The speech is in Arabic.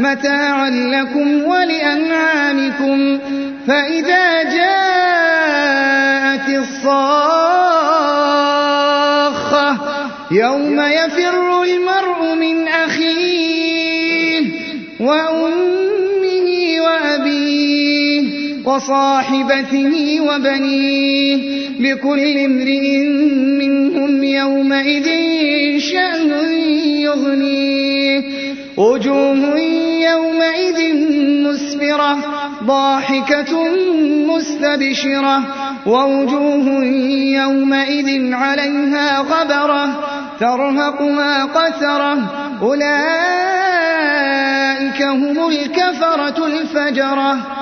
متاعا لكم ولأنعامكم فإذا جاءت الصاخة يوم يفر المرء من أخيه وأمه وأبيه وصاحبته وبنيه لكل امرئ منهم يومئذ شأن يغنيه وجوه يومئذ مسفرة ضاحكة مستبشرة ووجوه يومئذ عليها غبرة ترهقها قترة أولئك هم الكفرة الفجرة.